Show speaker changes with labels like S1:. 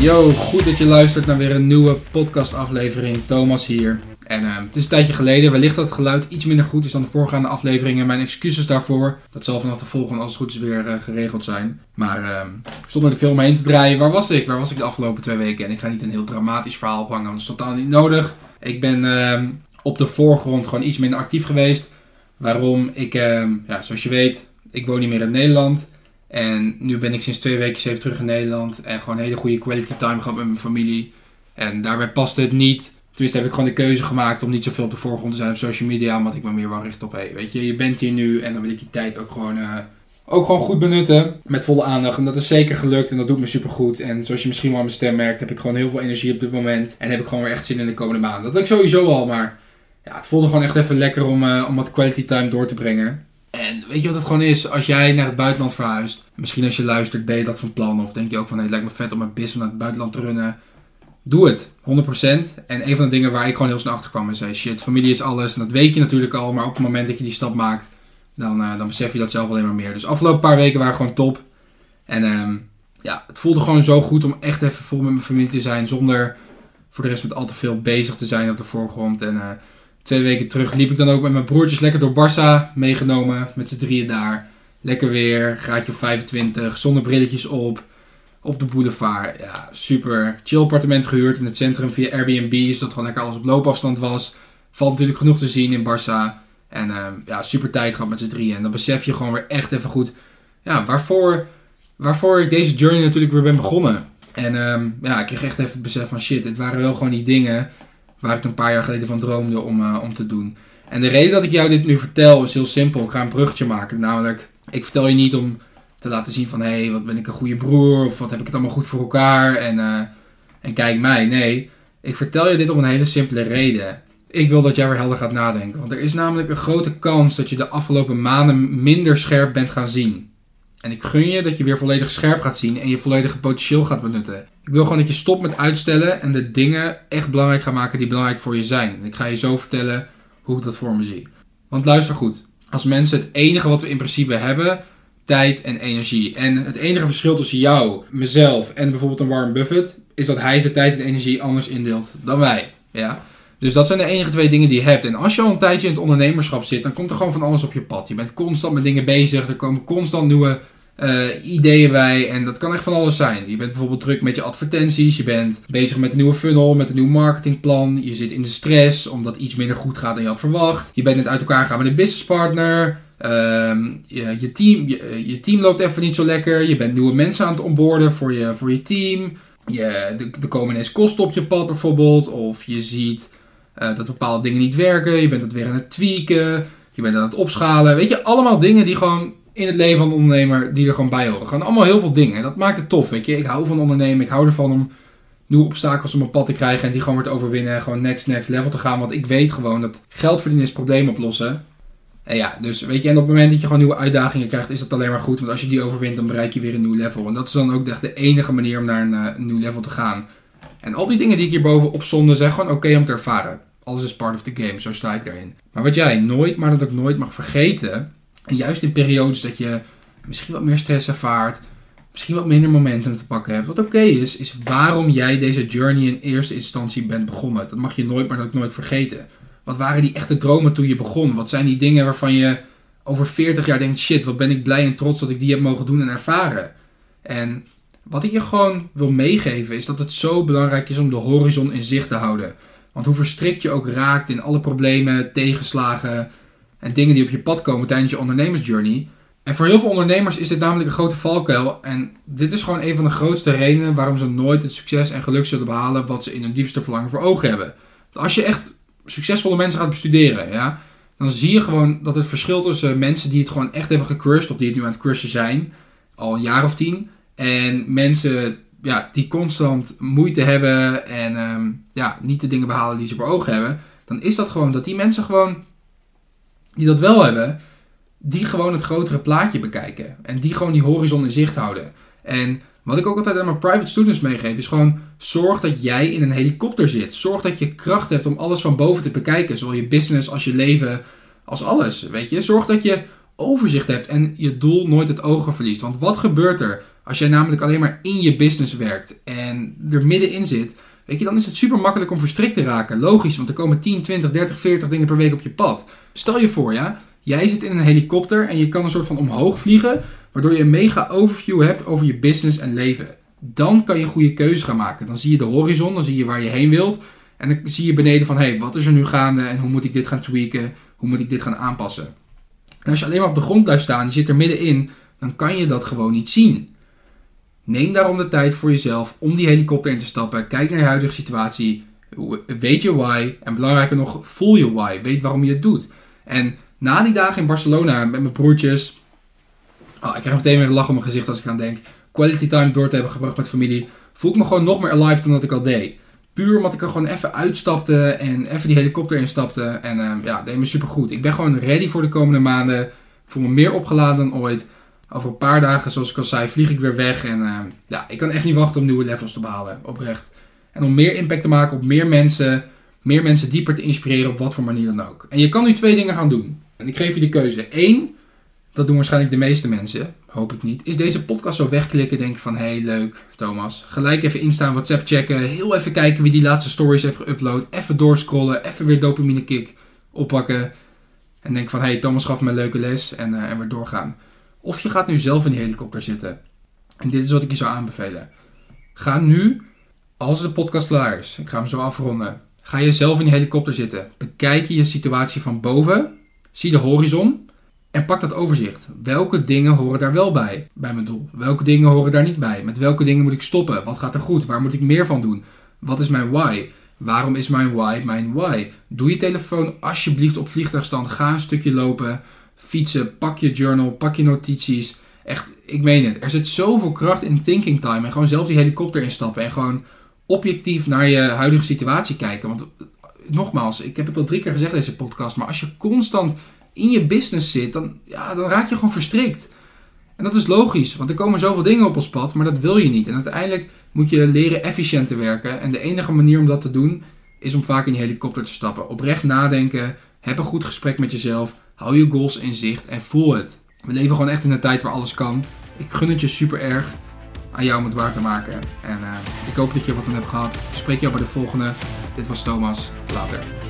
S1: Yo, goed dat je luistert naar weer een nieuwe podcastaflevering. Thomas hier. En uh, het is een tijdje geleden. Wellicht dat het geluid iets minder goed is dan de voorgaande afleveringen. Mijn excuses daarvoor. Dat zal vanaf de volgende als het goed is weer uh, geregeld zijn. Maar uh, zonder de film heen te draaien, waar was ik? Waar was ik de afgelopen twee weken? En ik ga niet een heel dramatisch verhaal ophangen, want dat is totaal niet nodig. Ik ben ehm, op de voorgrond gewoon iets minder actief geweest. Waarom? Ik, ehm, ja, zoals je weet, ik woon niet meer in Nederland. En nu ben ik sinds twee weken even terug in Nederland. En gewoon hele goede quality time gehad met mijn familie. En daarbij paste het niet. Tenminste heb ik gewoon de keuze gemaakt om niet zoveel op de voorgrond te zijn op social media. Omdat ik me meer wel richt op, hey, weet je, je bent hier nu. En dan wil ik die tijd ook gewoon, uh, ook gewoon goed benutten. Met volle aandacht. En dat is zeker gelukt en dat doet me super goed. En zoals je misschien wel aan mijn stem merkt, heb ik gewoon heel veel energie op dit moment. En heb ik gewoon weer echt zin in de komende maanden. Dat heb ik sowieso al, maar ja, het voelde gewoon echt even lekker om, uh, om wat quality time door te brengen. En weet je wat het gewoon is? Als jij naar het buitenland verhuist, misschien als je luistert, ben je dat van plan. Of denk je ook van, het lijkt me vet om mijn business naar het buitenland te runnen. Doe het, 100%. En een van de dingen waar ik gewoon heel snel achter kwam is, shit, familie is alles. En dat weet je natuurlijk al, maar op het moment dat je die stap maakt, dan, uh, dan besef je dat zelf alleen maar meer. Dus afgelopen paar weken waren gewoon top. En um, ja, het voelde gewoon zo goed om echt even vol met mijn familie te zijn, zonder voor de rest met al te veel bezig te zijn op de voorgrond. En uh, twee weken terug liep ik dan ook met mijn broertjes lekker door Barça meegenomen. Met z'n drieën daar. Lekker weer, graadje op 25, zonnebrilletjes op. Op de boulevard. Ja, super. Chill appartement gehuurd in het centrum via Airbnb. Zodat gewoon lekker alles op loopafstand was. Valt natuurlijk genoeg te zien in Barça. En uh, ja, super tijd gehad met z'n drieën. En dan besef je gewoon weer echt even goed. Ja, waarvoor, waarvoor ik deze journey natuurlijk weer ben begonnen. En um, ja, ik kreeg echt even het besef van shit. Het waren wel gewoon die dingen waar ik een paar jaar geleden van droomde om, uh, om te doen. En de reden dat ik jou dit nu vertel is heel simpel. Ik ga een bruggetje maken. Namelijk, ik vertel je niet om te laten zien van... hé, hey, wat ben ik een goede broer? Of wat heb ik het allemaal goed voor elkaar? En, uh, en kijk mij. Nee, ik vertel je dit om een hele simpele reden. Ik wil dat jij weer helder gaat nadenken. Want er is namelijk een grote kans dat je de afgelopen maanden minder scherp bent gaan zien. En ik gun je dat je weer volledig scherp gaat zien en je volledige potentieel gaat benutten. Ik wil gewoon dat je stopt met uitstellen en de dingen echt belangrijk gaat maken die belangrijk voor je zijn. En ik ga je zo vertellen hoe ik dat voor me zie. Want luister goed, als mensen het enige wat we in principe hebben, tijd en energie. En het enige verschil tussen jou, mezelf en bijvoorbeeld een Warren Buffett, is dat hij zijn tijd en energie anders indeelt dan wij. Ja? Dus dat zijn de enige twee dingen die je hebt. En als je al een tijdje in het ondernemerschap zit, dan komt er gewoon van alles op je pad. Je bent constant met dingen bezig. Er komen constant nieuwe uh, ideeën bij. En dat kan echt van alles zijn. Je bent bijvoorbeeld druk met je advertenties. Je bent bezig met een nieuwe funnel, met een nieuw marketingplan. Je zit in de stress omdat iets minder goed gaat dan je had verwacht. Je bent net uit elkaar gaan met een businesspartner. Uh, je, je, team, je, je, team loopt even niet zo lekker. Je bent nieuwe mensen aan het onboorden voor je, voor je team. Je, er komen ineens kosten op je pad bijvoorbeeld. Of je ziet uh, dat bepaalde dingen niet werken. Je bent het weer aan het tweaken. Je bent aan het opschalen. Weet je, allemaal dingen die gewoon in het leven van een ondernemer die er gewoon bij horen. Gewoon allemaal heel veel dingen. En dat maakt het tof, weet je. Ik hou van ondernemen. Ik hou ervan om nieuwe obstakels op mijn pad te krijgen en die gewoon weer te overwinnen. En gewoon next, next level te gaan. Want ik weet gewoon dat geld verdienen is problemen oplossen. En ja, dus weet je, en op het moment dat je gewoon nieuwe uitdagingen krijgt, is dat alleen maar goed. Want als je die overwint, dan bereik je weer een nieuw level. En dat is dan ook echt de enige manier om naar een, een nieuw level te gaan. En al die dingen die ik hierboven opzonde, zijn gewoon oké om te ervaren. Alles is part of the game, zo sta ik daarin. Maar wat jij nooit, maar dat ook nooit mag vergeten, en juist in periodes dat je misschien wat meer stress ervaart, misschien wat minder momenten te pakken hebt, wat oké is, is waarom jij deze journey in eerste instantie bent begonnen. Dat mag je nooit, maar dat ook nooit vergeten. Wat waren die echte dromen toen je begon? Wat zijn die dingen waarvan je over 40 jaar denkt, shit, wat ben ik blij en trots dat ik die heb mogen doen en ervaren. En wat ik je gewoon wil meegeven is dat het zo belangrijk is om de horizon in zicht te houden. Want hoe verstrikt je ook raakt in alle problemen, tegenslagen en dingen die op je pad komen tijdens je ondernemersjourney. En voor heel veel ondernemers is dit namelijk een grote valkuil. En dit is gewoon een van de grootste redenen waarom ze nooit het succes en geluk zullen behalen wat ze in hun diepste verlangen voor ogen hebben. als je echt succesvolle mensen gaat bestuderen, ja, dan zie je gewoon dat het verschil tussen mensen die het gewoon echt hebben gecrushed, of die het nu aan het crushen zijn, al een jaar of tien, en mensen ja, die constant moeite hebben en um, ja, niet de dingen behalen die ze voor ogen hebben, dan is dat gewoon dat die mensen gewoon, die dat wel hebben, die gewoon het grotere plaatje bekijken. En die gewoon die horizon in zicht houden. En wat ik ook altijd aan mijn private students meegeef, is gewoon zorg dat jij in een helikopter zit. Zorg dat je kracht hebt om alles van boven te bekijken. Zowel je business als je leven, als alles. Weet je, zorg dat je overzicht hebt en je doel nooit het ogen verliest. Want wat gebeurt er Als jij namelijk alleen maar in je business werkt en er middenin zit, weet je, dan is het super makkelijk om verstrikt te raken. Logisch, want er komen 10, 20, 30, 40 dingen per week op je pad. Stel je voor, ja, jij zit in een helikopter en je kan een soort van omhoog vliegen, waardoor je een mega overview hebt over je business en leven. Dan kan je goede keuzes gaan maken. Dan zie je de horizon, dan zie je waar je heen wilt. En dan zie je beneden van, hé, hey, wat is er nu gaande en hoe moet ik dit gaan tweaken? Hoe moet ik dit gaan aanpassen? En als je alleen maar op de grond blijft staan, je zit er middenin, dan kan je dat gewoon niet zien. Neem daarom de tijd voor jezelf om die helikopter in te stappen. Kijk naar je huidige situatie. Weet je why. En belangrijker nog, voel je why. Weet waarom je het doet. En na die dagen in Barcelona met mijn broertjes. Oh, ik krijg meteen weer een lach op mijn gezicht als ik aan denk. Quality time door te hebben gebracht met familie. Voel ik me gewoon nog meer alive dan dat ik al deed. Puur omdat ik er gewoon even uitstapte en even die helikopter instapte. En uh, ja, deed me super goed. Ik ben gewoon ready voor de komende maanden. Ik voel me meer opgeladen dan ooit. Over een paar dagen, zoals ik al zei, vlieg ik weer weg. En uh, ja, ik kan echt niet wachten om nieuwe levels te behalen. Oprecht. En om meer impact te maken op meer mensen. Meer mensen dieper te inspireren op wat voor manier dan ook. En je kan nu twee dingen gaan doen. En ik geef je de keuze. Eén, dat doen waarschijnlijk de meeste mensen, hoop ik niet, is deze podcast zo wegklikken. Denken van, hé, hey, leuk, Thomas. Gelijk even instaan, WhatsApp checken. Heel even kijken wie die laatste stories heeft geüpload. Even doorscrollen, even weer dopamine kick oppakken. En denk van, hé, hey, Thomas gaf me een leuke les en, uh, en weer doorgaan. Of je gaat nu zelf in die helikopter zitten. En dit is wat ik je zou aanbevelen. Ga nu, als de podcast klaar ik ga hem zo afronden. Ga je zelf in die helikopter zitten. Bekijk je je situatie van boven. Zie de horizon. En pak dat overzicht. Welke dingen horen daar wel bij, bij mijn doel? Welke dingen horen daar niet bij? Met welke dingen moet ik stoppen? Wat gaat er goed? Waar moet ik meer van doen? Wat is mijn why? Waarom is mijn why mijn why? Doe je telefoon alsjeblieft op vliegtuigstand. Ga een stukje lopen, fietsen, pak je journal, pak je notities. Echt, ik meen het. Er zit zoveel kracht in thinking time. En gewoon zelf die helikopter instappen. En gewoon objectief naar je huidige situatie kijken. Want nogmaals, ik heb het al drie keer gezegd in deze podcast. Maar als je constant in je business zit, dan, ja, dan raak je gewoon verstrikt. En dat is logisch, want er komen zoveel dingen op ons pad, maar dat wil je niet. En uiteindelijk moet je leren efficiënt te werken. En de enige manier om dat te doen, is om vaak in die helikopter te stappen. Oprecht nadenken, heb een goed gesprek met jezelf, hou je goals in zicht en voel het. We leven gewoon echt in een tijd waar alles kan. Ik gun het je super erg aan jou om het waar te maken. En uh, ik hoop dat je wat aan hebt gehad. Ik spreek jou bij de volgende. Dit was Thomas. Later.